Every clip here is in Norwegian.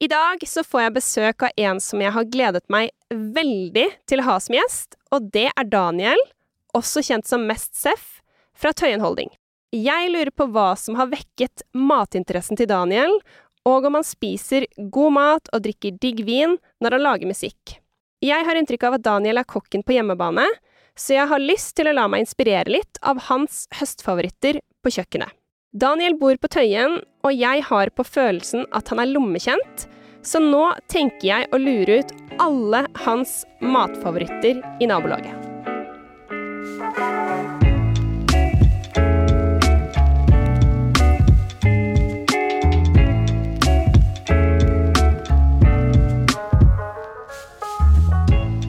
I dag så får jeg besøk av en som jeg har gledet meg veldig til å ha som gjest, og det er Daniel, også kjent som Mest Seff, fra Tøyen Holding. Jeg lurer på hva som har vekket matinteressen til Daniel, og om han spiser god mat og drikker digg vin når han lager musikk. Jeg har inntrykk av at Daniel er kokken på hjemmebane, så jeg har lyst til å la meg inspirere litt av hans høstfavoritter på kjøkkenet. Daniel bor på Tøyen, og jeg har på følelsen at han er lommekjent, så nå tenker jeg å lure ut alle hans matfavoritter i nabolaget.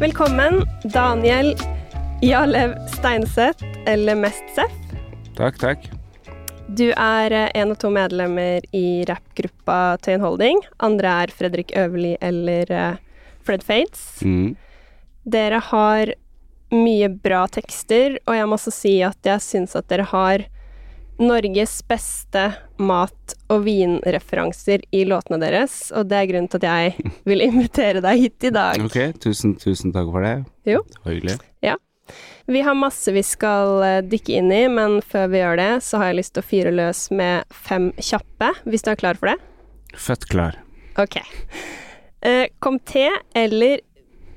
Velkommen, Daniel Jalev Steinseth, eller Mest Seff. Takk, takk. Du er eh, en av to medlemmer i rappgruppa Tøyen Holding. Andre er Fredrik Øverli eller eh, Fred Fades. Mm. Dere har mye bra tekster, og jeg må også si at jeg syns at dere har Norges beste mat- og vinreferanser i låtene deres, og det er grunnen til at jeg vil invitere deg hit i dag. Ok, tusen, tusen takk for det. Jo. Hyggelig. Vi har masse vi skal eh, dykke inn i, men før vi gjør det, så har jeg lyst til å fyre løs med fem kjappe, hvis du er klar for det? Født klar. Ok. Uh, Comté eller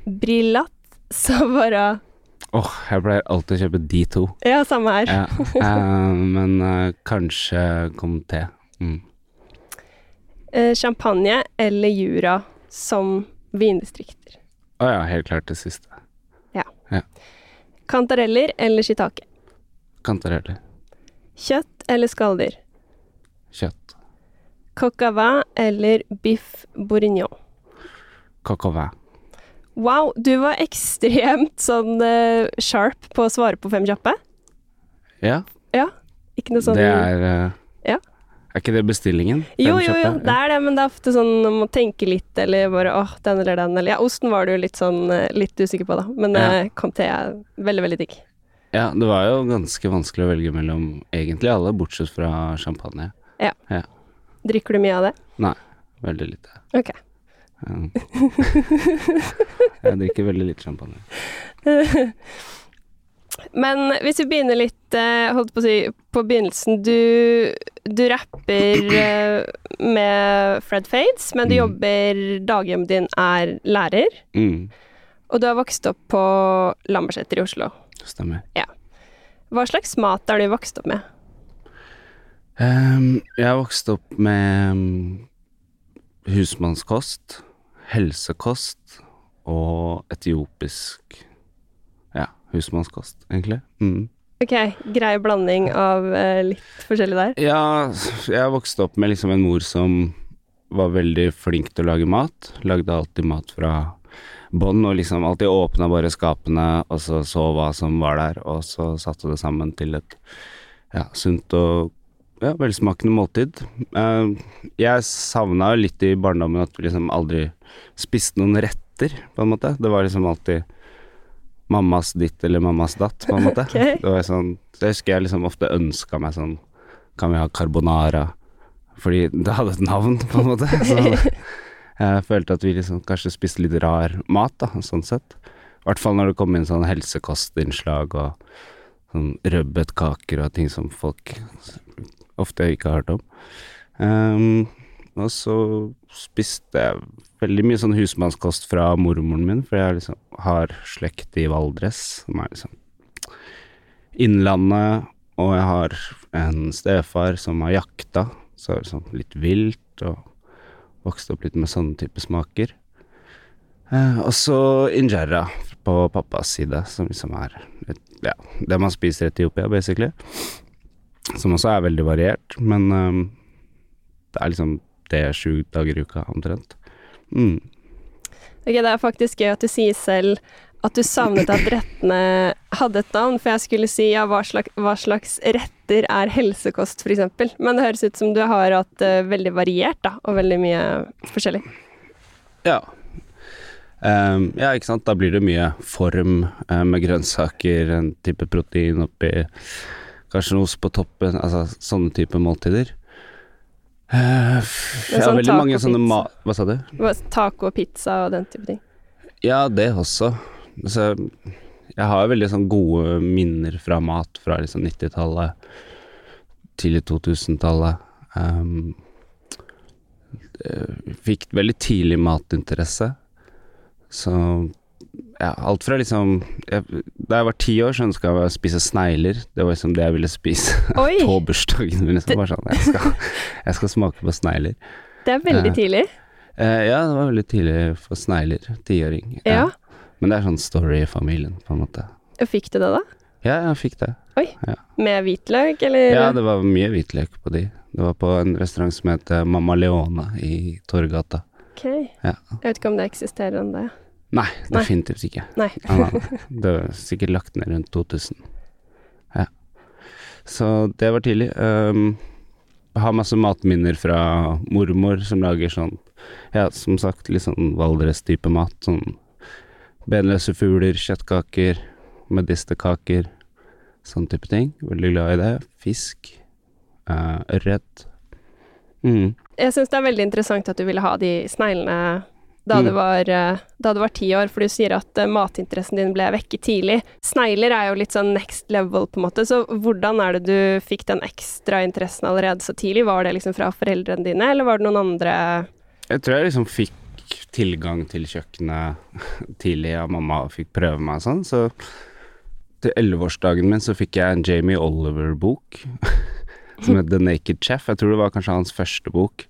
Brillat Savara? Åh, jeg pleier alltid å kjøpe de to. Ja, samme her. Ja. eh, men eh, kanskje kom te. Mm. Eh, champagne eller Jura som vindistrikter? Å ja, helt klart det siste. Kantareller eller shiitake? Kantareller. Kjøtt eller skalldyr? Kjøtt. Coq eller biff bourignon? Coq. Wow, du var ekstremt sånn uh, sharp på å svare på fem kjappe. Ja, ja. Ikke noe sånn det er Ja. Er ikke det bestillingen? Jo, jo, jo, det er det, men det er ofte sånn om å tenke litt, eller bare åh, den eller den, eller ja, osten var du litt sånn eh, litt usikker på, da, men Ja. kom comté er veldig, veldig digg. Ja, det var jo ganske vanskelig å velge mellom egentlig alle, bortsett fra champagne. Ja. Drikker du mye av det? Nei, Veldig lite. Ok. Jeg drikker veldig lite champagne. Men hvis vi begynner litt, eh, holdt på å si, på begynnelsen. Du, du rapper eh, med Fred Fades, men du Mm. jobber Daghjemmet din er lærer, Mm, og du har vokst opp på Lambertseter i Oslo. stemmer. Hva slags mat er du vokst opp med? Um, jeg har vokst opp med husmannskost, helsekost og etiopisk Ja, husmannskost, egentlig. Mm. Ok, grei blanding av uh, litt forskjellig der. Ja, jeg vokste opp med liksom en mor som var veldig flink til å lage mat. Lagde alltid mat fra bånn, og liksom alltid åpna bare skapene, og så så hva som var der, og så satte det sammen til et ja, sunt og ja, velsmakende måltid. Uh, jeg savna litt i barndommen at vi liksom aldri spiste noen retter, på en måte. Det var liksom alltid mammas ditt eller mammas datt, på en måte. Okay. Det var sånn, så jeg husker jeg liksom ofte ønska meg sånn Kan vi ha carbonara? Fordi det hadde et navn, på en måte. Så jeg følte at vi liksom kanskje spiste litt rar mat, da, sånn sett. I hvert fall når det kom inn sånn helsekostinnslag og sånn rødbetkaker og ting som folk ofte ikke har hørt om. Ehm, og så spiste jeg veldig mye sånn husmannskost fra mormoren min, for jeg liksom har slekt i Valdres, som er liksom Innlandet, og jeg har en stefar som har jakta, så er det sånn litt vilt, og vokst opp litt med sånne type smaker. Eh, og så injera på pappas side, som liksom er et, ja, det man spiser i Etiopia, basically. Som også er veldig variert, men um, det er liksom sju dager i uka, omtrent. Mm. Ok, Det er faktisk gøy at du sier selv at du savnet at rettene hadde et navn, for jeg skulle si ja, hva slags, hva slags retter er helsekost, eksempel. Men det høres ut som du har hatt uh, veldig variert, da, og veldig mye forskjellig. Ja. Um, ja, ikke sant. Da blir det mye form uh, med grønnsaker, en type protein oppi, kanskje noe ost på toppen, altså sånne type måltider. Eh, jeg har sånn veldig mange sånne ma... Hva sa du? Taco og pizza og den type ting. Ja, det også. Altså, jeg har veldig sånn gode minner fra mat fra liksom 90-tallet, tidlig 2000-tallet. Um, eh, fikk veldig tidlig matinteresse. Så ja, alt fra liksom jeg, Da jeg var ti år, så ønska jeg å spise snegler. Det var liksom det jeg ville spise på bursdagen min. Liksom. Sånn, jeg, skal, jeg skal smake på snegler. Det er veldig Eh, tidlig. Eh, ja, det var veldig tidlig for snegler. Tiåring. Ja. Men det er sånn story i familien, på en måte. Fikk du det, da? Ja, jeg fikk det. Oi, Med hvitløk, eller? Ja, det var mye hvitløk på de. Det var på en restaurant som heter Mamma Leone i Torgata. Ok. Ja. Jeg vet ikke om det eksisterer ennå. Nei, Nei. definitivt ikke. Nei. Nei. Det var sikkert lagt ned rundt 2000. Ja. Så det var tidlig. Um, jeg har masse matminner fra mormor som lager sånn, ja, som sagt, litt sånn Valdres-type mat. Sånn benløse fugler, kjøttkaker, medisterkaker, sånn type ting. Veldig glad i det. Fisk. Uh, ørret. Mm. Jeg syns det er veldig interessant at du ville ha de sneglene da, Mm. du var, eh, var ti år, for du sier at eh, matinteressen din ble vekket tidlig. Snegler er jo litt sånn next level, på en måte, så hvordan er det du fikk den ekstra interessen allerede så tidlig? Var det liksom fra foreldrene dine, eller var det noen andre Jeg tror jeg liksom fikk tilgang til kjøkkenet tidlig av mamma og fikk prøve meg og sånn, så til elleveårsdagen min så fikk jeg en Jamie Oliver-bok som het The Naked Chef. Jeg tror det var kanskje hans første bok.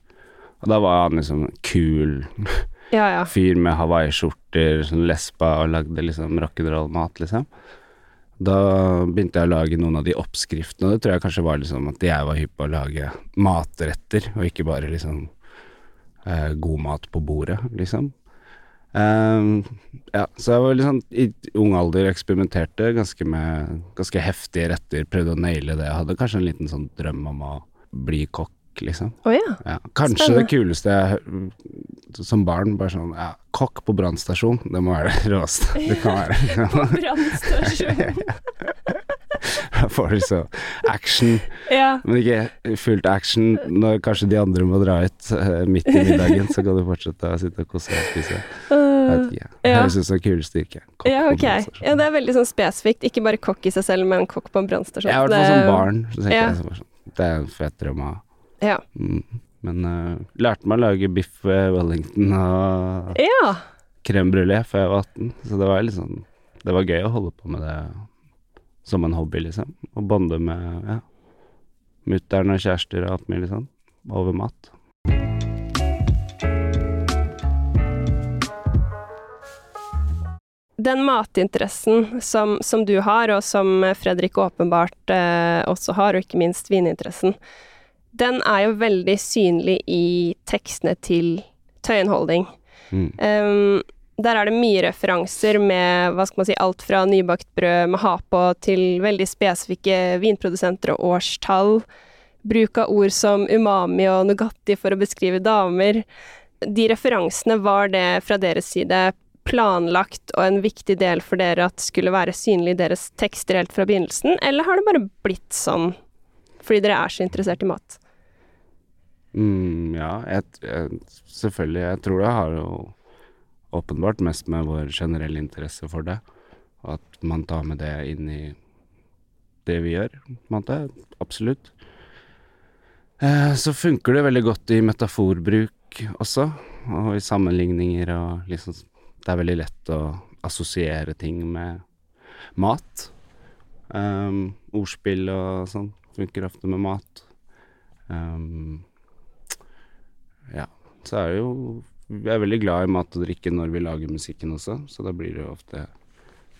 Og da var han liksom kul Ja, ja. fyr med hawaiiskjorter, sånn lesba og lagde liksom rock'n'roll-mat, liksom. Da begynte jeg å lage noen av de oppskriftene, og det tror jeg kanskje var liksom at jeg var hypp på å lage matretter, og ikke bare liksom eh, god mat på bordet, liksom. Um, ja, så jeg var liksom i ung alder eksperimenterte ganske med ganske heftige retter, prøvde å naile det. Jeg hadde kanskje en liten sånn drøm om å bli kokk, liksom. Oh, ja. Ja, kanskje Spennende. det kuleste jeg som barn, bare sånn ja, Kokk på brannstasjon, det må være det råeste det kan være. Brannstasjon. Da får du så action, Ja. men ikke fullt action når kanskje de andre må dra ut eh, midt i middagen, så kan du fortsette å sitte og kose deg og spise. Jeg Uh, vet ikke. Høres ut som kuleste yrke. Ja, på ok. brannstasjon. Ja, det er veldig sånn spesifikt. Ikke bare kokk i seg selv, men kokk på en brannstasjon. Hvert fall Det- som barn. Så tenker jeg sånn, Det er en fet drøm å ha. Ja. Mm. Men uh, lærte meg å lage biff Wellington og ja. crème brulé før jeg var 18, så det var sånn Det var gøy å holde på med det som en hobby, liksom. Å bonde med ja, mutter'n og kjærester og alt mulig sånn. Over mat. Den matinteressen som, som du har, og som Fredrik åpenbart eh, også har, og ikke minst vininteressen, den er jo veldig synlig i tekstene til Tøyen Holding. Mm. Um, der er det mye referanser med hva skal man si, alt fra nybakt brød med ha på til veldig spesifikke vinprodusenter og årstall. Bruk av ord som umami og Nugatti for å beskrive damer. De referansene, var det fra deres side planlagt og en viktig del for dere at skulle være synlig i deres tekster helt fra begynnelsen, eller har det bare blitt sånn fordi dere er så interessert i mat? Mm, ja, jeg, jeg, selvfølgelig. Jeg tror det har jo åpenbart mest med vår generelle interesse for det. Og at man tar med det inn i det vi gjør, på en måte. Absolutt. Eh, så funker det veldig godt i metaforbruk også, og i sammenligninger og liksom Det er veldig lett å assosiere ting med mat. Um, ordspill og sånn funker ofte med mat. Um, ja, så er det jo Vi er veldig glad i mat og drikke når vi lager musikken også, så da blir det jo ofte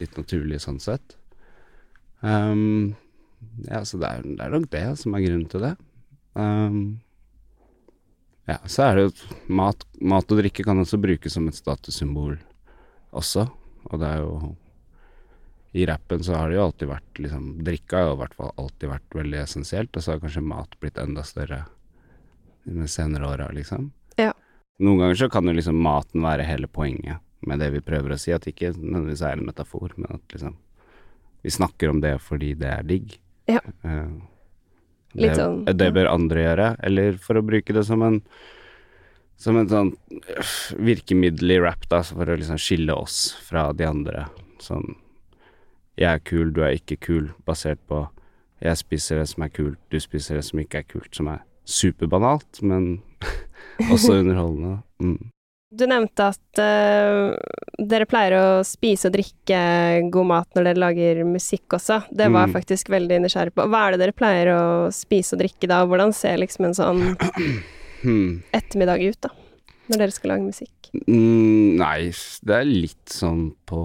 litt naturlig sånn sett. Um, ja, så det er, det er nok det som er grunnen til det. Um, ja, så er det jo mat, mat og drikke kan også brukes som et statussymbol også, og det er jo I rappen så har det jo alltid vært liksom Drikka har jo i hvert fall alltid vært veldig essensielt, og så har kanskje mat blitt enda større de senere åra, liksom. Ja. Noen ganger så kan jo liksom maten være hele poenget med det vi prøver å si, at det ikke nødvendigvis er en metafor, men at liksom vi snakker om det fordi det er digg. Ja. Litt det, sånn, det bør andre gjøre, eller for å bruke det som en som en sånn øh, virkemiddel i rap, da, for å liksom skille oss fra de andre. Sånn Jeg er kul, du er ikke kul, basert på jeg spiser det som er kult, du spiser det som ikke er kult, som er superbanalt, men også underholdende. Mm. Du nevnte at uh, dere pleier å spise og drikke god mat når dere lager musikk også. Det var jeg Mm. faktisk veldig nysgjerrig på. Hva er det dere pleier å spise og drikke da? og Hvordan ser liksom en sånn Hmm. ettermiddag ut, da? Når dere skal lage musikk? Mm, nei, det er litt sånn på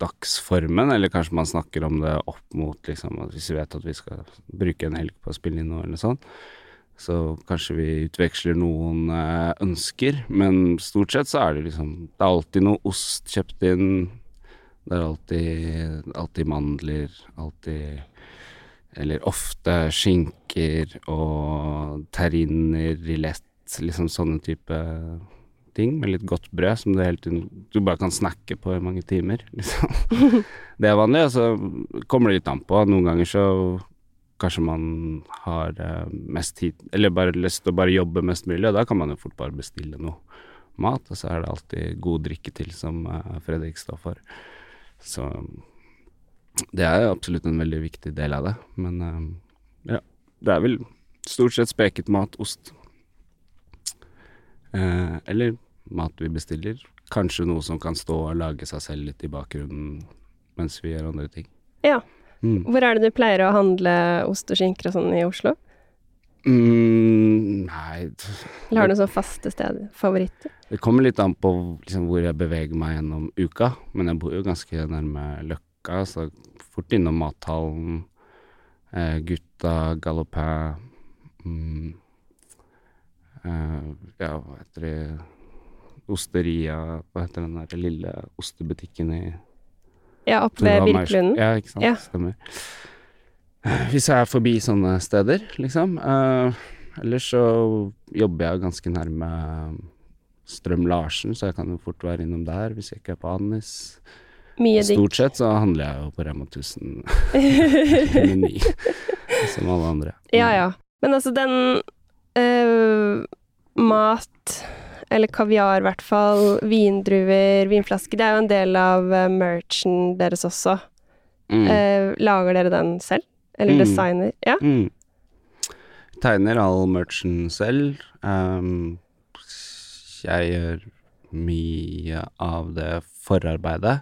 dagsformen, eller kanskje man snakker om det opp mot liksom Hvis vi vet at vi skal bruke en helg på å spille inn noe eller sånn, så kanskje vi utveksler noen eh, ønsker, men stort sett så er det liksom Det er alltid noe ost kjøpt inn, det er alltid, alltid mandler, alltid Eller ofte skinker og terriner, rillett, liksom sånne type ting med litt godt brød som du tiden Du bare kan snakke på i mange timer, liksom. det er vanlig, og så kommer det litt an på. Noen ganger så kanskje man har eh, mest tid Eller bare lyst til å bare jobbe mest mulig, og da kan man jo fort bare bestille noe mat, og så er det alltid god drikke til, som eh, Fredrik står for. Så det er jo absolutt en veldig viktig del av det, men eh, ja. Det er vel stort sett speket mat, ost. Eh, eller mat vi bestiller. Kanskje noe som kan stå og lage seg selv litt i bakgrunnen mens vi gjør andre ting. Ja. Mm. Hvor er det du pleier å handle ost og skinker og sånn i Oslo? Mm, nei Eller har du noen sånn faste steder? Favoritter? Det kommer litt an på liksom, hvor jeg beveger meg gjennom uka, men jeg bor jo ganske nærme Løkka, så fort innom Mathallen, eh, Gutta, Galopin mm, Ja, hva heter det Osteria Hva heter den der lille ostebutikken i Ja, oppe ved Birkelunden? Ja, ikke sant. Ja. Stemmer. Hvis jeg er forbi sånne steder, liksom. Uh, ellers så jobber jeg ganske nærme Strøm Larsen, så jeg kan jo fort være innom der hvis jeg ikke er på Anis. Mye. Stort sett så handler jeg jo på Rema 1000 meny, som alle andre. Ja, ja. Men altså, den eh, mat, eller kaviar i hvert fall, vindruer, vinflasker, det er jo en del av uh, merchen deres også. Mm. Uh, lager dere den selv? Eller Mm. designer? Ja. Mm. Tegner all merchen selv. Um, jeg gjør mye av det forarbeidet.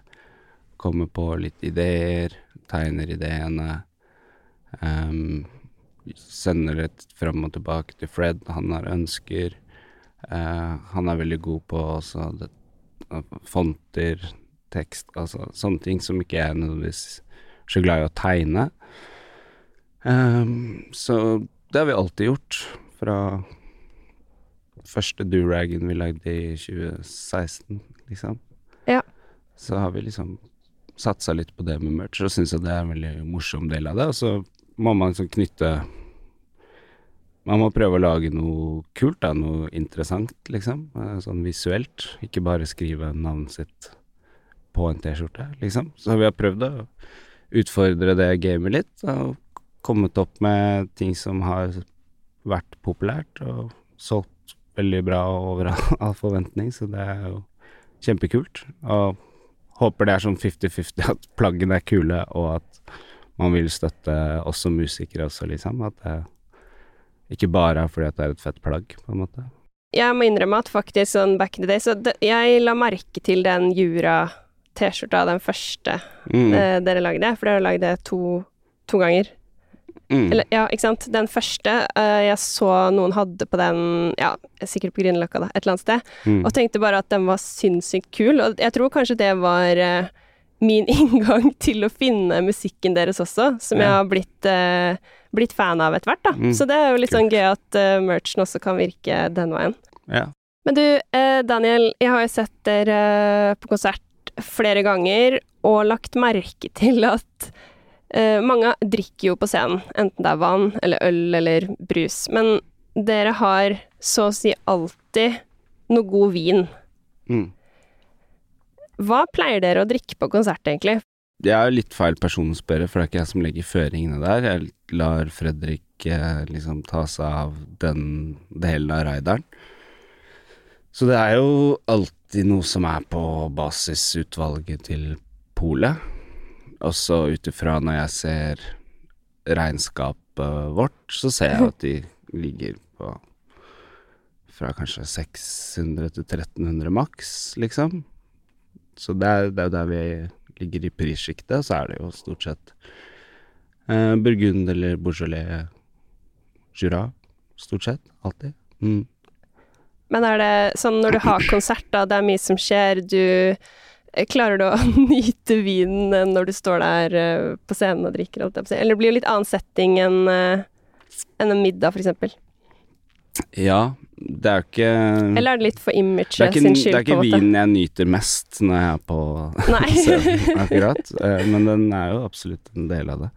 Kommer på litt ideer, tegner ideene. Um, sender det fram og tilbake til Fred. Han har ønsker. Eh, han er veldig god på også det, fonter, tekst, altså sånne ting som ikke jeg er nødvendigvis så glad i å tegne. Um, så det har vi alltid gjort, fra første duragen vi lagde i 2016, liksom. Ja. Så har vi liksom satsa litt på det med merch, og syns det er en veldig morsom del av det. Og så må man liksom knytte Man må prøve å lage noe kult, da, noe interessant, liksom. eh, Sånn visuelt. Ikke bare skrive navnet sitt på en T-skjorte, liksom. Så vi har prøvd å utfordre det gamet litt, og kommet opp med ting som har vært populært, og solgt veldig bra over all forventning, så det er jo kjempekult. Og håper det er sånn 50-50 at plaggene er kule, og at man vil støtte oss som musikere også, liksom. At det ikke bare er fordi at det er et fett plagg, på en måte. Jeg må innrømme at faktisk sånn back in the day, så det, jeg la merke til den Jura-T-skjorta, den første Mm. eh, dere lagde, for dere har lagd det to, to ganger. Mm. Eller, ja, ikke sant. Den første, uh, jeg så noen hadde på den, ja, sikkert på Grünerløkka, da, et eller annet sted, Mm. og tenkte bare at den var sinnssykt kul, og jeg tror kanskje det var eh, min inngang til å finne musikken deres også, som jeg har blitt, uh, blitt fan av etter hvert, da. Mm, Så det er jo litt sånn gøy at uh, merchen også kan virke den veien. Ja. Men du, uh, Daniel, jeg har jo sett dere på konsert flere ganger, og lagt merke til at mange drikker jo på scenen, enten det er vann eller øl eller brus, men dere har så å si alltid noe god vin. Mm. Hva pleier dere å drikke på konsert, egentlig? jeg er litt feil person å spørre, for det er ikke jeg som legger føringene der. Jeg lar Fredrik eh, liksom ta seg av den delen av raideren. Så det er jo alltid noe som er på basisutvalget til polet. Også ut ifra når jeg ser regnskapet vårt, så ser jeg at de ligger på fra kanskje 600 til 1300 maks, liksom. Så det er det er jo der vi ligger i prissjiktet, så er det jo stort sett eh, Burgund eller Beaujolais Jura, stort sett. Alltid. Mm. Men er det sånn når du har konsert, da, det er mye som skjer, du eh, Klarer du å nyte vinen når du står der eh, på scenen og drikker? Eller det blir jo litt annen setting enn eh, en middag, eksempel? Ja, det er jo ikke Eller er det litt for image sin skyld, på en måte? det er ikke vinen jeg nyter mest når jeg er på scenen, akkurat. Eh, Men den er jo absolutt en del av det.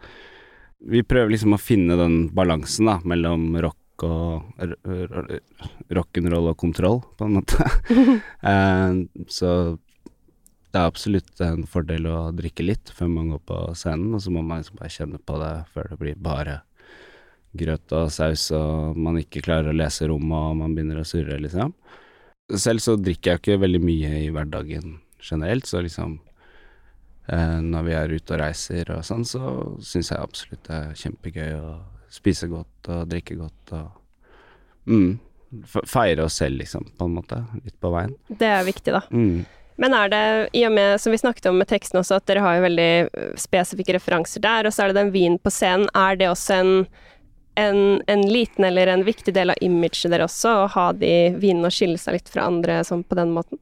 Vi prøver liksom å finne den balansen da, mellom rock og rock'n'roll og kontroll, på en måte. Eh, Så det er absolutt en fordel å drikke litt før man går på scenen, og så må man liksom bare kjenne på det før det blir bare grøt og saus, og man ikke klarer å lese rommet, og man begynner å surre, liksom. Selv så drikker jeg ikke veldig mye i hverdagen generelt, så liksom eh, Når vi er ute og reiser og sånn, så syns jeg absolutt det er kjempegøy å spise godt og drikke godt og mm, Feire oss selv, liksom, på en måte. Litt på veien. Det er viktig, da. Mm. Men er det, i og med, som vi snakket om med teksten også, at dere har jo veldig spesifikke referanser der, og så er det den vinen på scenen. Er det også en, en, en liten eller en viktig del av imaget dere også, å ha de vinene og skille seg litt fra andre sånn på den måten?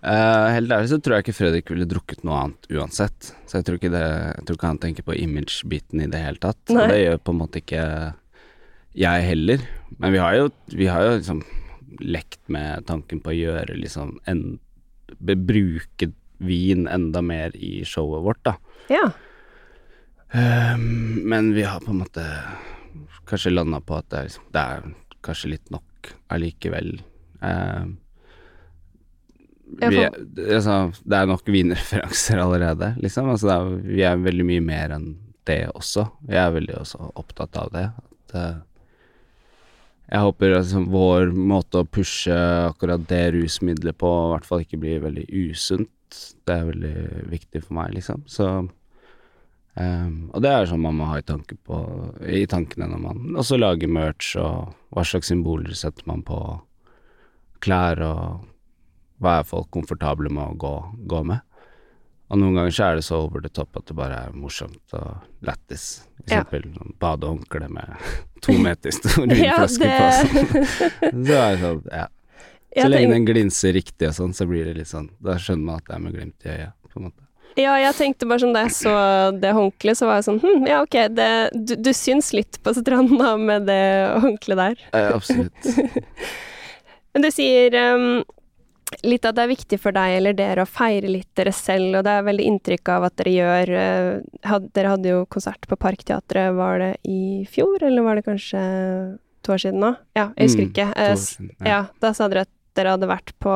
Uh, helt ærlig så tror jeg ikke Fredrik ville drukket noe annet uansett. Så jeg tror ikke, det, jeg tror ikke han tenker på image-biten i det hele tatt. Nei. Og det gjør på en måte ikke jeg heller. Men vi har jo, vi har jo liksom lekt med tanken på å gjøre liksom en, Bruke vin enda mer i showet vårt, da. Ja. Ehm, men vi har på en måte kanskje landa på at det er, liksom, det er kanskje litt nok allikevel. Ehm, vi, altså, det er nok vinreferanser allerede, liksom. Altså, er, vi er veldig mye mer enn det også. Jeg er veldig også opptatt av det. At, uh, jeg håper liksom, vår måte å pushe akkurat det rusmiddelet på i hvert fall ikke blir veldig usunt. Det er veldig viktig for meg, liksom. Så ehm, Og det er sånn man må ha i, tanke på, i tankene når man også lager merch, og hva slags symboler setter man på klær, og hva er folk komfortable med å gå, gå med. Og noen ganger så er det så over the top at det bare er morsomt og lættis. For Ja. eksempel sånn badehåndkle med to meter stor Ja, det- på. Sånn. Så er det sånn, ja. Så lenge den glinser riktig og sånn, så blir det litt sånn Da skjønner man at det er med glimt i øyet, på en måte. Ja, jeg tenkte bare sånn da jeg så det håndkleet, så var jeg sånn hm, ja ok, det, du, du syns litt på stranda med det håndkleet der. Eh, absolutt. Men du sier um, litt at det er viktig for deg eller dere å feire litt dere selv, og det er veldig inntrykk av at dere gjør uh, had, Dere hadde jo konsert på Parkteatret, var det i fjor, eller var det kanskje to år siden nå? Ja, jeg husker Mm, ikke. Eh, siden, ja, da sa dere at dere hadde vært på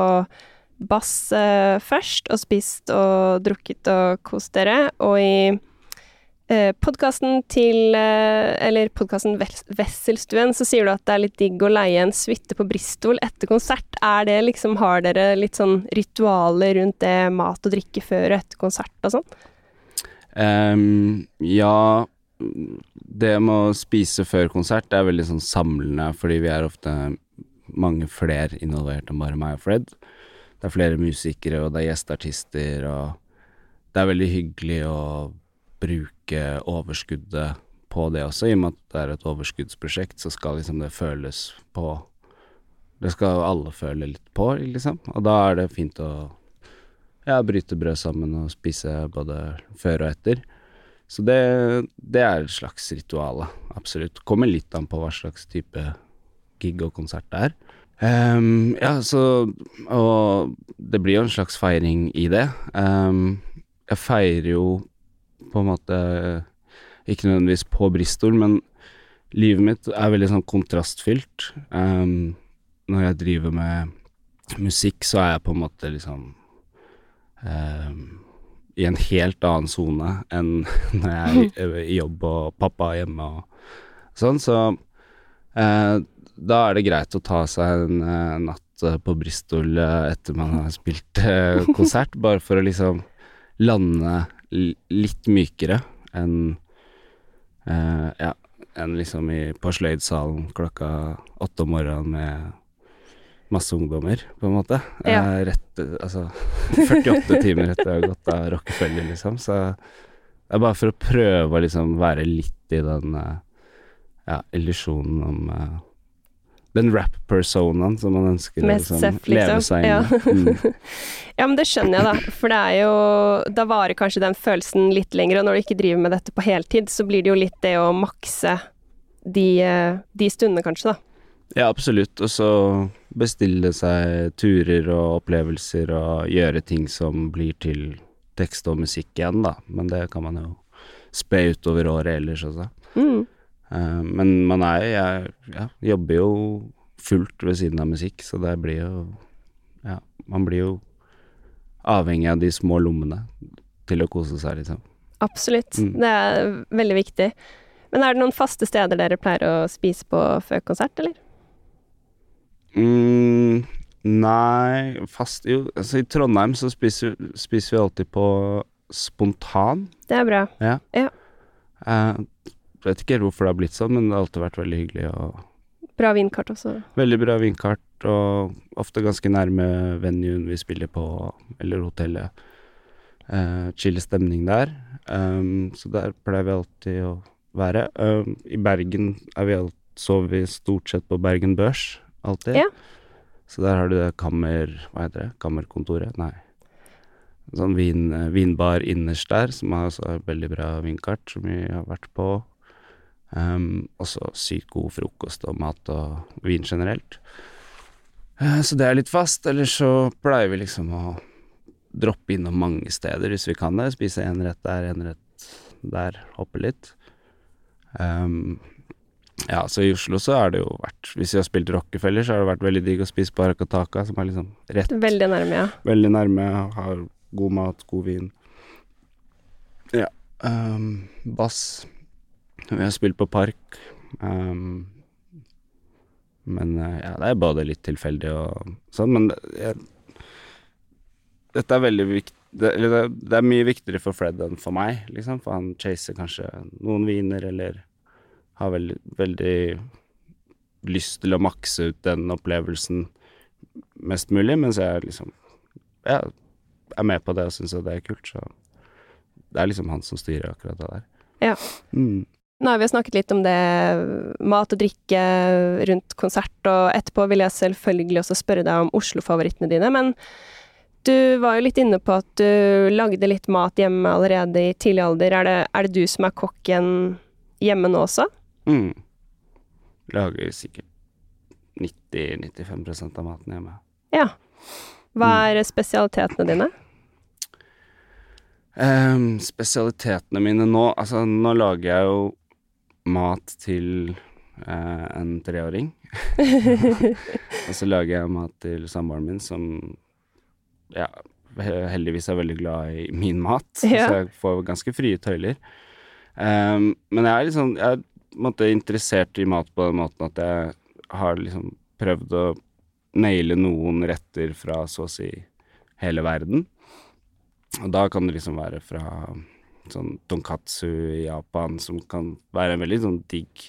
Bass eh, først, og spist og drukket og kost dere, og i uh, podkasten til eh, Eller podkasten Wesselstuen, så sier du at det er litt digg å leie en suite på Bristol etter konsert. Er det liksom Har dere litt sånn ritualer rundt det mat og drikke før og etter konsert og sånn? Um, ja, det med å spise før konsert er veldig sånn samlende, fordi vi er ofte mange flere involvert enn bare meg og Fred. Det er flere musikere, og det er gjesteartister, og det er veldig hyggelig å bruke overskuddet på det også, i og med at det er et overskuddsprosjekt, så skal liksom det føles på Det skal alle føle litt på, liksom, og da er det fint å ja, bryte brød sammen og spise både før og etter. Så det, det er et slags ritual, absolutt. Kommer litt an på hva slags type gig og konsert det er. Ehm, ja, så Og det blir jo en slags feiring i det. Ehm, jeg feirer jo på en måte ikke nødvendigvis på Bristol, men livet mitt er veldig sånn kontrastfylt. Um, når jeg driver med musikk, så er jeg på en måte liksom um, i en helt annen sone enn når jeg er i jobb og pappa er hjemme og sånn, så eh, da er det greit å ta seg en uh, natt eh, på Bristol eh, etter man har spilt konsert, bare for å liksom lande litt mykere enn uh, ja, enn liksom i, på Sløydsalen klokka åtte om morgenen med masse ungdommer, på en måte. Ja. Uh, rett, altså 48 timer etter jeg har gått av Rockefeller, liksom. Så det er bare for å prøve å liksom være litt i den uh, ja, illusjonen om den rap-personaen som man ønsker Mest å Seff, liksom, leve liksom. seg inn Ja. Mm. Ja, men det skjønner jeg, da. For det er jo Da varer kanskje den følelsen litt lenger, og når du ikke driver med dette på heltid, så blir det jo litt det å makse de, eh, de stundene, kanskje, da. Ja, absolutt. Og så bestille seg turer og opplevelser og gjøre ting som blir til tekst og musikk igjen, da. Men det kan man jo spe utover året ellers også. Mm. Eh, men man er jeg ja, jobber jo fullt ved siden av musikk, så det blir jo Ja, man blir jo avhengig av de små lommene til å kose seg, liksom. Absolutt. Mm. Det er veldig viktig. Men er det noen faste steder dere pleier å spise på før konsert, eller? Mm, nei, fast Jo, altså i Trondheim så spiser, spiser vi alltid på spontan. Det er bra. Ja. Ja. Eh, jeg vet ikke hvorfor det har blitt sånn, men det har alltid vært veldig hyggelig Bra vindkart også. veldig bra vindkart, og ofte ganske nærme venuen vi spiller på, eller hotellet. Eh, chill stemning der. Um, så der pleier vi alltid å være. Um, I Bergen er vi alt, sover vi stort sett på Bergen Børs, alltid. Ja. Så der har du det kammer... Hva heter det? Kammerkontoret? Nei. Sånn vin, vinbar innerst der, som har veldig bra vinkart, som vi har vært på. Um, også sykt god frokost og mat og vin generelt. Uh, så det er litt fast. Eller så pleier vi liksom å droppe innom mange steder hvis vi kan det. Spise en rett der, en rett der, hoppe litt. Um, ja, så i Oslo så har det jo vært Hvis vi har spilt Rockefeller, så har det vært veldig digg å spise på Arakataka, som er liksom rett Veldig nærme, ja. veldig nærme, har god mat, god vin. Ja. Um, bass. Vi har spilt på Park. Um, men eh, ja, det er både litt tilfeldig og sånn, men det, jeg, dette er veldig viktig det, det, det er mye viktigere for Fred enn for meg, liksom, for han chaser kanskje noen viner, eller har veldig, veldig lyst til å makse ut den opplevelsen mest mulig, mens jeg liksom ja, er med på det og syns det er kult, så det er liksom han som styrer akkurat det der. Ja. Mm. Nå har vi snakket litt om det mat og drikke rundt konsert, og etterpå vil jeg selvfølgelig også spørre deg om Oslo-favorittene dine, men du var jo litt inne på at du lagde litt mat hjemme allerede i tidlig alder. Er det, er det du som er kokken hjemme nå også? Mm. Lager sikkert 90-95% av maten hjemme. Ja. Hva er spesialitetene dine? Um, spesialitetene mine nå Altså, nå lager jeg jo mat til eh, en treåring. og så lager jeg mat til samboeren min, som ja, heldigvis er veldig glad i min mat. Ja. Så jeg får ganske frie tøyler. Um, men jeg er liksom Jeg er interessert i mat på den måten at jeg har liksom prøvd å naile noen retter fra så å si hele verden. Og da kan det liksom være fra sånn donkatsu i Japan, som kan være en veldig sånn digg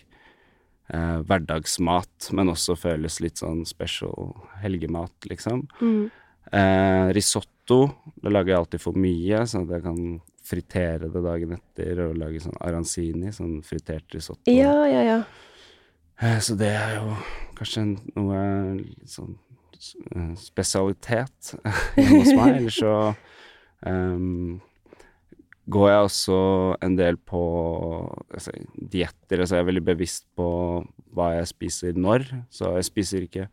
eh, hverdagsmat, men også føles litt sånn special helgemat, liksom. Mm. Eh, risotto, da lager jeg alltid for mye, sånn at jeg kan fritere det dagen etter og lage sånn arancini, sånn fritert risotto. Ja, ja, ja. Eh, Så det er jo kanskje noe sånn eh, spesialitet hjemme hos meg. Eller så ehm, går jeg også en del på altså, dietter. Altså jeg er veldig bevisst på hva jeg spiser når. Så jeg spiser ikke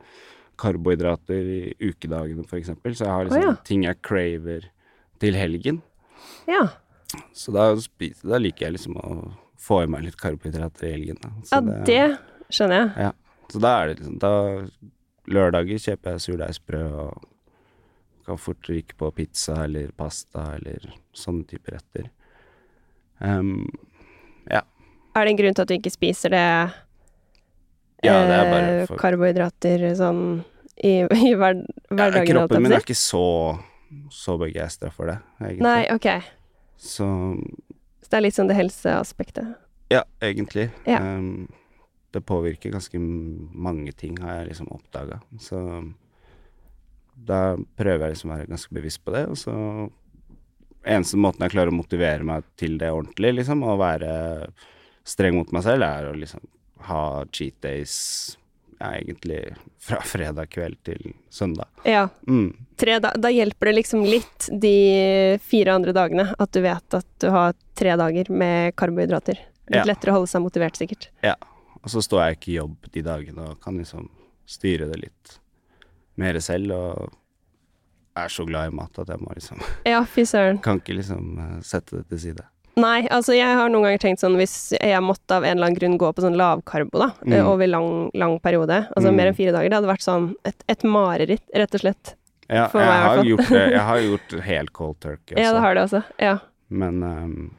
karbohydrater i ukedagene, for eksempel. Så jeg har liksom oh, ja. ting jeg craver til helgen. Ja, Så da, da liker jeg liksom å få i meg litt karbohydrater i helgen. Da. Så ja det skjønner jeg. Ja. så da er det liksom da Lørdager kjøper jeg surdeigsbrød og kan fort ryke på pizza eller pasta eller sånne typer retter. Um, Er det en grunn til at du ikke spiser det ja, det er bare eh, for karbohydrater sånn i, i hver, ja, hverdagen? Ja, Kroppen min er ikke så, så begeistra for det, egentlig. Nei, ok. Så Så det er litt sånn det helseaspektet. ja, egentlig. Ja. Um, det påvirker ganske mange ting, har jeg liksom oppdaga. Så da prøver jeg liksom å være ganske bevisst på det, og så Eneste måten jeg klarer å motivere meg til det ordentlig, liksom, og være streng mot meg selv, er å liksom ha cheat days ja, egentlig fra fredag kveld til søndag. Ja. Mm. Tre, da, da hjelper det liksom litt de fire andre dagene at du vet at du har tre dager med karbohydrater. Litt Ja. lettere å holde seg motivert, sikkert. Ja. Og så står jeg ikke i jobb de dagene og kan liksom styre det litt mer selv, og er så glad i mat at jeg må liksom Ja, fy søren. Kan ikke liksom eh, sette det til side. Nei, altså jeg har noen ganger tenkt sånn hvis jeg måtte av en eller annen grunn gå på sånn lavkarbo da, Mm. eh, over lang, lang periode, altså Mm. mer enn fire dager, det hadde vært sånn et, et mareritt, rett og slett. Ja, For jeg meg, har gjort det. Jeg har gjort helt cold turkey også. Ja, det har det også. Ja. Men um,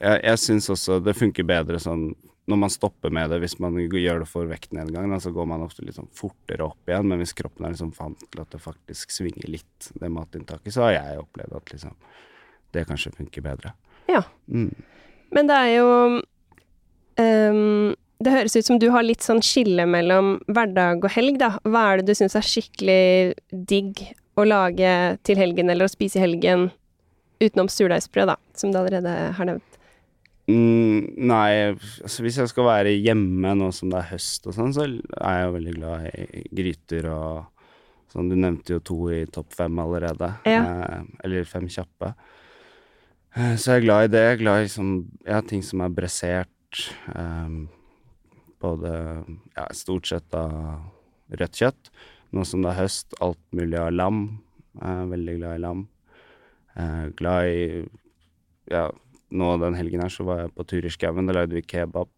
jeg, jeg syns også det funker bedre sånn når man stopper med det, hvis man gjør det for vektnedgang, så går man ofte litt sånn fortere opp igjen. Men hvis kroppen er liksom vant til at det faktisk svinger litt, det matinntaket, så har jeg opplevd at liksom det kanskje funker bedre. Ja. Mm. Men det er jo um, Det høres ut som du har litt sånn skille mellom hverdag og helg, da. Hva er det du syns er skikkelig digg å lage til helgen, eller å spise i helgen, utenom surdeigsbrød, da, som du allerede har nevnt? Mm, nei, altså hvis jeg skal være hjemme nå som det er høst og sånn, så er jeg jo veldig glad i gryter og sånn. Du nevnte jo to i topp fem allerede. Ja. Eh, eller fem kjappe. Eh, så jeg er glad i det. Jeg er glad i liksom, ja, ting som er bressert. Eh, både ja, stort sett av rødt kjøtt. Nå som det er høst, alt mulig av lam. Jeg er veldig glad i lam. Eh, glad i ja, nå den helgen her så var jeg på tur i skauen. Da lagde vi kebab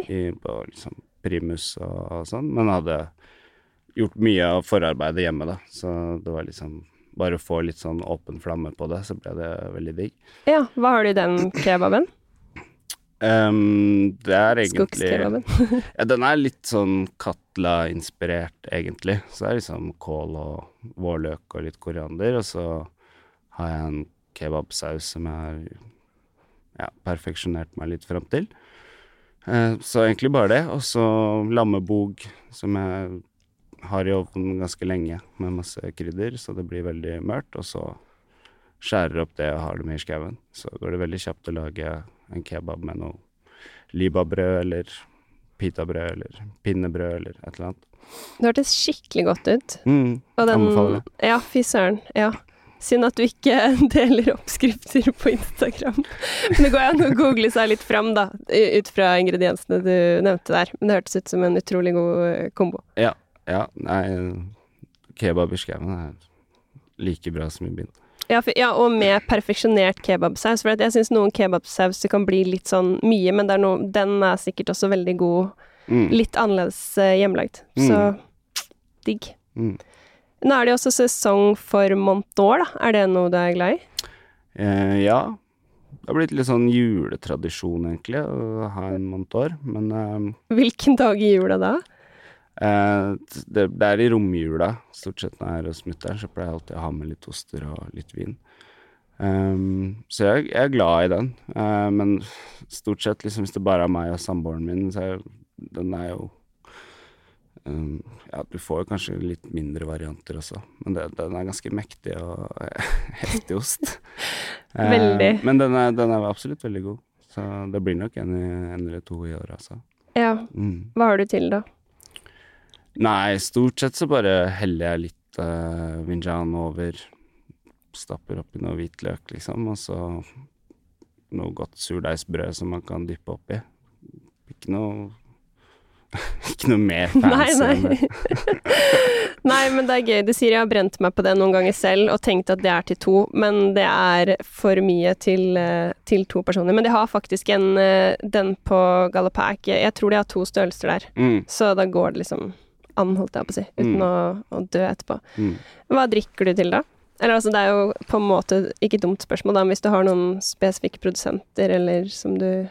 i, på liksom primus og, og sånn. Men hadde gjort mye av forarbeidet hjemme, da. Så det var liksom Bare å få litt sånn åpen flamme på det, så ble det veldig digg. Ja, hva har du i den kebaben? Um, det er egentlig. Ja, den er litt sånn Katla-inspirert, egentlig. Så det er liksom kål og vårløk og litt koriander, og så har jeg en kebabsaus som jeg har ja, perfeksjonert meg litt fram til. Eh, så egentlig bare det. Og så lammebog, som jeg har i ovnen ganske lenge, med masse krydder, så det blir veldig mørkt. Og så skjærer opp det og har det med i skauen. Så går det veldig kjapt å lage en kebab med noe libabrød eller pitabrød eller pinnebrød eller et eller annet. Det hørtes skikkelig godt ut. Mm, Og den, Anbefaler det. Ja, fy søren. Ja. Synd at du ikke deler oppskrifter på Instagram. Men det går an å google seg litt fram, da, ut fra ingrediensene du nevnte der. Men det hørtes ut som en utrolig god eh, kombo. Ja, nei, kebab i skauen er like bra som i bind. Ja, ja og med perfeksjonert kebabsaus. For jeg syns noen kebabsauser kan bli litt sånn mye, men er noe, den er sikkert også veldig god. Mm, Litt annerledes hjemmelagd. Mm. Så digg. mm. Nå er det jo også sesong for Montour, da. Er det noe du er glad i? Eh, ja. Det har blitt litt sånn juletradisjon, egentlig, å ha en Montour, Men eh, Hvilken dag i jula da? eh, det, det er i romjula, stort sett når jeg er hos mutter'n, så pleier jeg alltid å ha med litt oster og litt vin. Um, så jeg, jeg er glad i den. uh, men stort sett, liksom, hvis det bare er meg og samboeren min, så er den er jo ehm, Ja, du får jo kanskje litt mindre varianter også, men det, den er ganske mektig og heftig ost. Veldig. men den er, den er absolutt veldig god. Så det blir nok en, en eller to i året, altså. Ja. Mm. Hva har du til, da? Nei, stort sett så bare heller jeg litt uh, vinjan over. Stapper oppi noe hvitløk, liksom, og så noe godt surdeigsbrød som man kan dyppe oppi. Ikke noe Ikke noe mer fancy enn det. nei, men det er gøy. Du sier jeg har brent meg på det noen ganger selv og tenkt at det er til to, men det er for mye til, eh, til to personer. Men de har faktisk en eh, Den på Galopac Jeg tror de har to størrelser der, Mm, så da går det liksom an, holdt jeg på å si, uten Mm. å, å dø etterpå. Mm. Hva drikker du til, da? Eller altså, det er jo på en måte ikke et dumt spørsmål, da, men hvis du har noen spesifikke produsenter, eller som du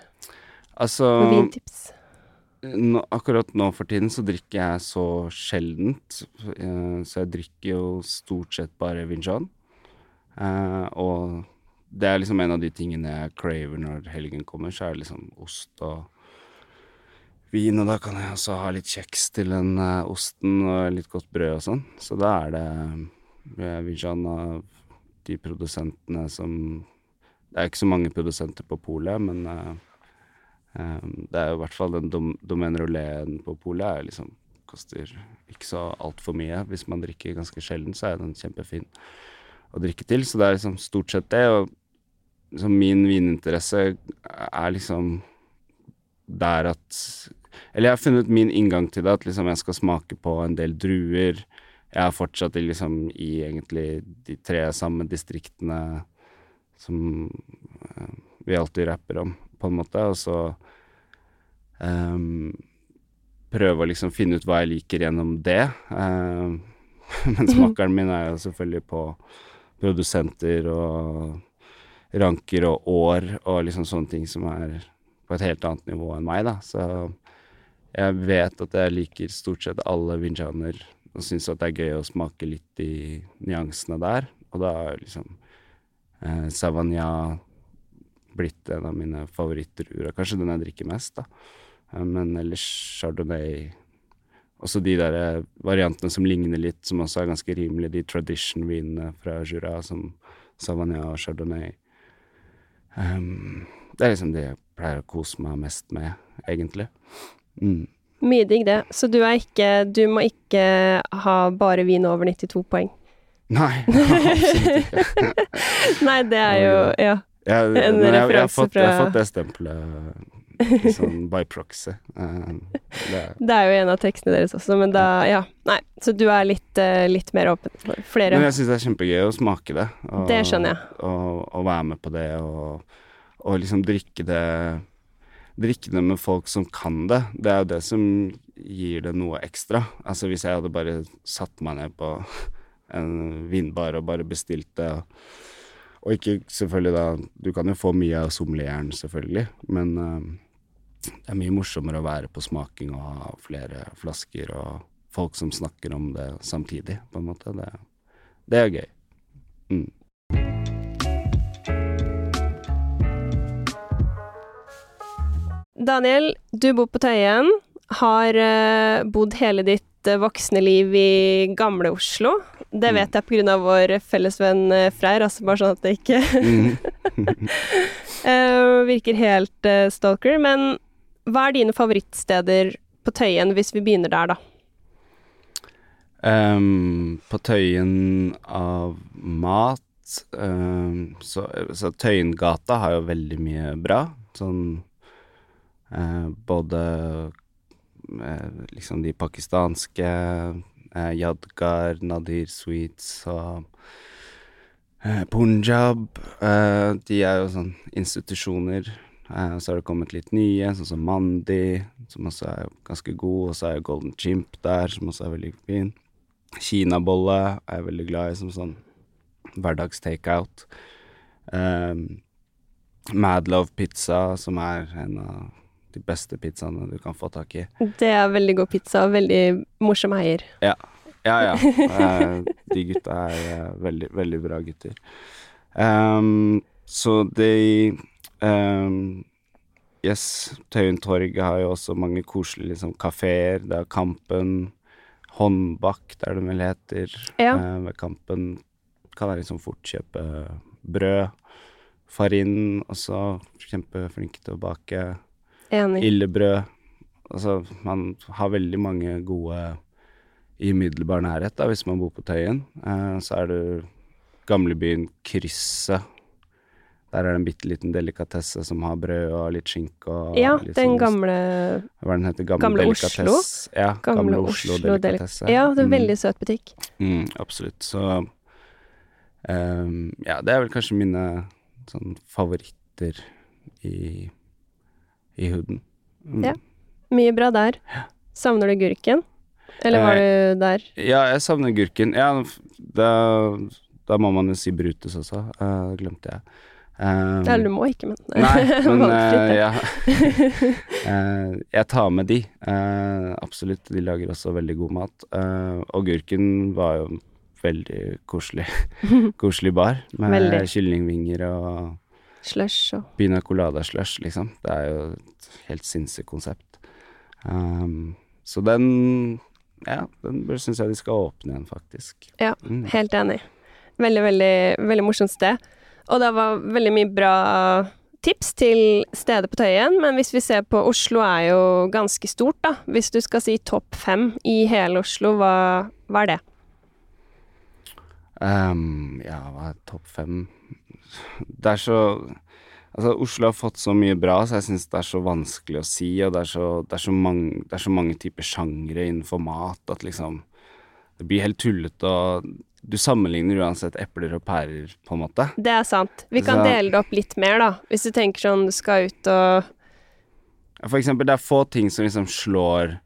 Altså Noen vintips? Nå, akkurat nå for tiden så drikker jeg så sjeldent, eh, så jeg drikker jo stort sett bare Vinjan. Eh, og det er liksom en av de tingene jeg craver når helgen kommer, så er det liksom ost og vin, og da kan jeg også ha litt kjeks til den eh, osten og litt godt brød og sånn. Så da er det Vinjan av de produsentene som Det er ikke så mange produsenter på polet, men Um, det er jo i hvert fall den dom, Domaine Roléen på polet er liksom koster ikke så altfor mye. Hvis man drikker ganske sjelden, så er den kjempefin å drikke til. Så det er liksom stort sett det. Og liksom min vininteresse er liksom der at Eller jeg har funnet min inngang til det, at liksom jeg skal smake på en del druer. Jeg er fortsatt liksom i egentlig de tre samme distriktene som eh, vi alltid rapper om, på en måte, og så um, prøve å liksom finne ut hva jeg liker gjennom det. Um, men smakeren min er jo selvfølgelig på produsenter og ranker og år og liksom sånne ting som er på et helt annet nivå enn meg, da. Så jeg vet at jeg liker stort sett alle vinjaner og syns at det er gøy å smake litt i nyansene der. Og da er liksom eh, Savagna blitt en av mine favorittdruer. Kanskje den jeg drikker mest, da. Eh, Men ellers Chardonnay Også de der eh, variantene som ligner litt, som også er ganske rimelige. De tradition-vinene fra Jura, som Savagna og Chardonnay. Um, det er liksom det jeg pleier å kose meg mest med, egentlig. Mm. Mye digg, det. Så du er ikke Du må ikke ha bare vin over 92 poeng. Nei, absolutt ikke. Nei, det er jo Ja. Jeg, En men jeg, jeg, har fått, fått, jeg har fått det stempelet sånn by proxy. Eh, det, Det er jo en av tekstene deres også, men da Ja. Nei, så du er litt, eh, litt mer åpen for flere. men jeg syns det er kjempegøy å smake det. Og, Det skjønner jeg. Og, og være med på det, og, og liksom drikke det Drikke det med folk som kan det. Det er jo det som gir det noe ekstra. Altså hvis jeg hadde bare satt meg ned på en vinbar og bare bestilt det, og, og ikke selvfølgelig da Du kan jo få mye av sommelieren, selvfølgelig, men eh, det er mye morsommere å være på smaking og ha flere flasker og folk som snakker om det samtidig, på en måte. Det, det er gøy. Mm. Daniel, du bor på Tøyen. Har eh, bodd hele ditt eh, voksne liv i gamle Oslo. Det Mm. vet jeg pga. vår felles venn eh, Freyr, altså bare sånn at det ikke Mm. eh, virker helt stalker. Men hva er dine favorittsteder på Tøyen, hvis vi begynner der, da? Um, på Tøyen av mat um, så, så Tøyengata har jo veldig mye bra. Sånn uh, både liksom de pakistanske eh, Yadgar, Nadir Sweets og eh, Punjab. Eh, de er jo sånn institusjoner. Eh, så har det kommet litt nye, sånn som Mandi, som også er ganske god. Og så er jo Golden Chimp der, som også er veldig fin. Kinabolle er jeg veldig glad i som sånn hverdags-takeout. Um, Madlove pizza, som er en av de beste pizzaene du kan få tak i. Det er veldig god pizza og veldig morsom eier. Ja, ja. ja. de gutta er eh, veldig, veldig bra gutter. Um, så de um, Yes, Tøyen torg har jo også mange koselige liksom, kafeer. Det er Kampen, Håndbak, der det vel heter. Ja. Uh, ved Kampen kan jeg liksom fort kjøpe brød. Farin også, kjempeflink til å bake. Enig. Illebrød. Altså, man har veldig mange gode i umiddelbar nærhet, da, hvis man bor på Tøyen. Eh, så er det gamlebyen Krysset. Der er det en bitte liten delikatesse som har brød og litt skinke og Ja, litt den sånn- gamle Hva er den heter? Gamle, Gamle. Oslo? Ja, Gamle Gamle, Oslo Oslo, delik- delikatesse. Ja, det er en Mm. veldig søt butikk. Mm, absolutt. Så um, Ja, det er vel kanskje mine sånn favoritter i i huden. Mm. Ja. Mye bra der. Savner du gurken? Eller var Eh, du der? Ja, jeg savner gurken. Ja, da, da må man jo si Brutus også. Uh, glemte jeg. Um, Eller du må ikke, men Nei, men eh, ja. Eh, jeg tar med de. Uh, absolutt. De lager også veldig god mat. Og gurken var jo veldig koselig, koselig bar, med Veldig. kyllingvinger og Slush og Bina colada slush, liksom. Det er jo et helt sinnssykt konsept. Um, så den Ja, den syns jeg de skal åpne igjen, faktisk. Ja, Mm. helt enig. Veldig, veldig, veldig morsomt sted. Og det var veldig mye bra tips til stedet på Tøyen, men hvis vi ser på Oslo er jo ganske stort, da. Hvis du skal si topp fem i hele Oslo, hva, hva er det? Um, ja, hva er topp fem Det er så Altså, Oslo har fått så mye bra, så jeg syns det er så vanskelig å si, og det er så, det er så, mange, det er så mange typer sjangre innenfor mat at liksom Det blir helt tullete, og du sammenligner uansett epler og pærer, på en måte. Det er sant. Vi kan Så- dele det opp litt mer, da. Hvis du tenker sånn du skal ut og For eksempel, det er få ting som liksom slår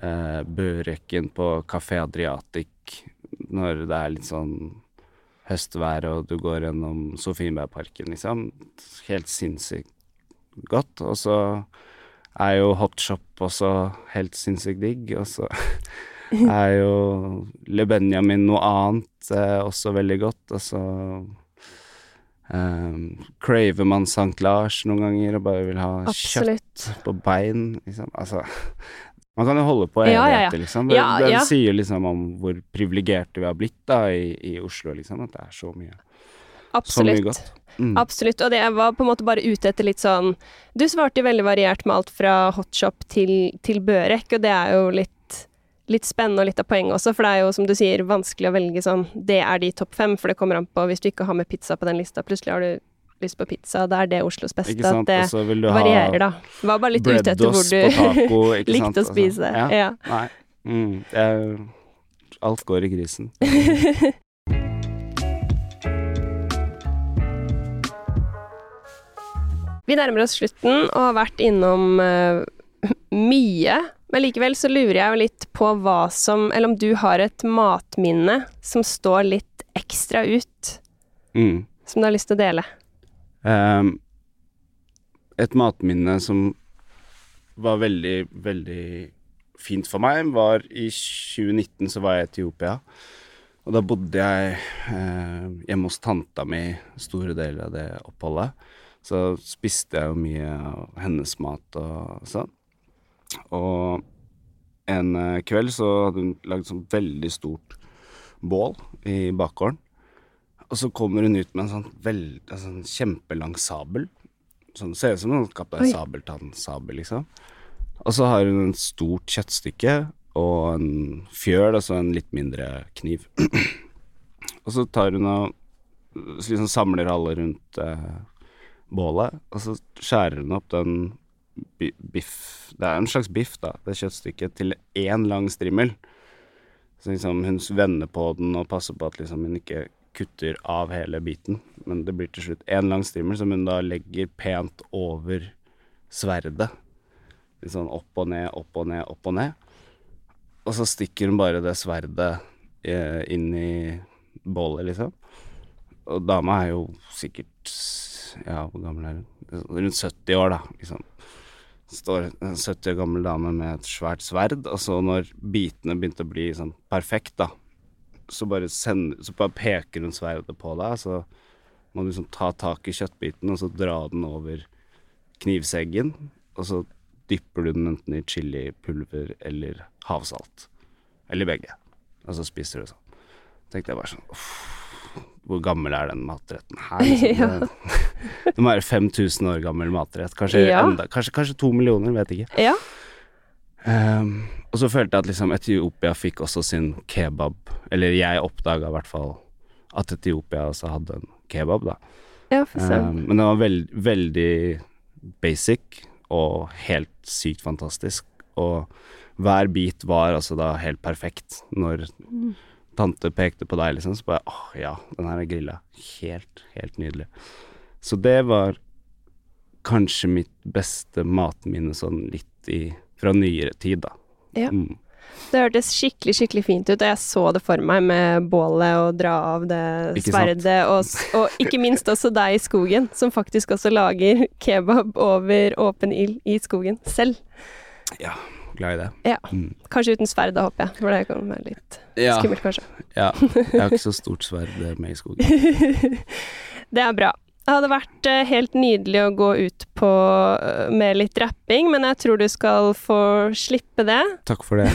eh, Børeken på Kafé Adriatic når det er litt sånn høstvær og du går gjennom Sofienbergparken, liksom. Helt sinnssykt godt. Og så er jo hotshop også helt sinnssykt digg, og så er jo Le Benjamin noe annet eh, også veldig godt, og så eh, craver man St. Lars noen ganger og bare vil ha kjøtt på bein, liksom. Altså Man kan jo holde på Ja, ja, ja. liksom. Det, Ja, det sier liksom om hvor privilegerte vi har blitt da i, i Oslo, liksom. At det er så mye, så mye godt. Mm. Absolutt, og det var på en måte bare ute etter litt sånn Du svarte jo veldig variert med alt fra hotshop til, til Børek, og det er jo litt, litt spennende og litt av poenget også, for det er jo som du sier vanskelig å velge sånn Det er de topp fem, for det kommer an på hvis du ikke har med pizza på den lista, plutselig har du lyst på pizza, da er det Oslos beste. At det varierer, da. da. Var bare litt ute etter hvor du taco, likte å Altså, spise. Ja. Ja. Nei. Mm, jeg, alt går i grisen. Vi nærmer oss slutten og har vært innom uh, mye, men likevel så lurer jeg jo litt på hva som Eller om du har et matminne som står litt ekstra ut, Mm. som du har lyst til å dele. Ehm, et matminne som var veldig, veldig fint for meg, var i 2019 så var jeg i Etiopia. Og da bodde jeg eh, hjemme hos tanta mi store deler av det oppholdet. Så spiste jeg jo mye av hennes mat og sånn. Og en eh, kveld så hadde hun lagd sånn veldig stort bål i bakgården. Og så kommer hun ut med en sånn, veld, en sånn kjempelang sabel. Sånn, ser ut som en Kaptein Oi. Sabeltann-sabel, liksom. Og så har hun et stort kjøttstykke og en fjøl, altså en litt mindre kniv. og så tar hun og så liksom samler alle rundt eh, bålet, og så skjærer hun opp den bi- biff Det er en slags biff, da, det kjøttstykket, til én lang strimmel. Så liksom hun vender på den og passer på at liksom hun ikke kutter av hele biten. Men det blir til slutt én lang strimmel som hun da legger pent over sverdet. Litt sånn opp og ned, opp og ned, opp og ned. Og så stikker hun bare det sverdet eh, inn i bålet, liksom. Og dama er jo sikkert Ja, hvor gammel er hun? Rundt 70 år, da, liksom. Står en 70 år gammel dame med et svært sverd, og så når bitene begynte å bli sånn perfekt, da, så bare sender Så bare peker hun sverdet på deg, så må du liksom ta tak i kjøttbiten og så dra den over knivseggen, og så dypper du den enten i chilipulver eller havsalt. Eller begge. Og så spiser du sånn. tenkte jeg bare sånn uff, Hvor gammel er den matretten her? Liksom? Det, det må være 5000 år gammel matrett. Kanskje, Ja. enda, kanskje, kanskje to millioner, vet ikke. Ja. Ehm, og så følte jeg at liksom Etiopia fikk også sin kebab, eller jeg oppdaga i hvert fall at Etiopia også hadde en kebab, da. Ja, for. Ehm, men den var veld, veldig basic og helt sykt fantastisk. Og hver bit var altså da helt perfekt. Når tante pekte på deg, liksom, så bare åh, ja, den her er grilla. Helt, helt nydelig. Så det var kanskje mitt beste matminne sånn litt i fra nyere tid, da. Ja. Mm. Det hørtes skikkelig, skikkelig fint ut, og jeg så det for meg med bålet og dra av det sverdet, og, og ikke minst også deg i skogen, som faktisk også lager kebab over åpen ild i skogen selv. Ja, glad i det. Ja. Mm. Kanskje uten sverd, da håper jeg, for det kan være litt Ja, skummelt, kanskje. ja. Jeg har ikke så stort sverd med i skogen. Det er bra. Det hadde vært eh, helt nydelig å gå ut på eh, med litt rapping, men jeg tror du skal få slippe det. Takk for det.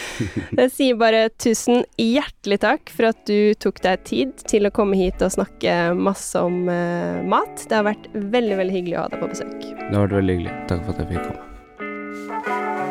Jeg sier bare tusen hjertelig takk for at du tok deg tid til å komme hit og snakke masse om uh, mat. Det har vært veldig, veldig hyggelig å ha deg på besøk. Det har vært veldig hyggelig. Takk for at jeg fikk komme.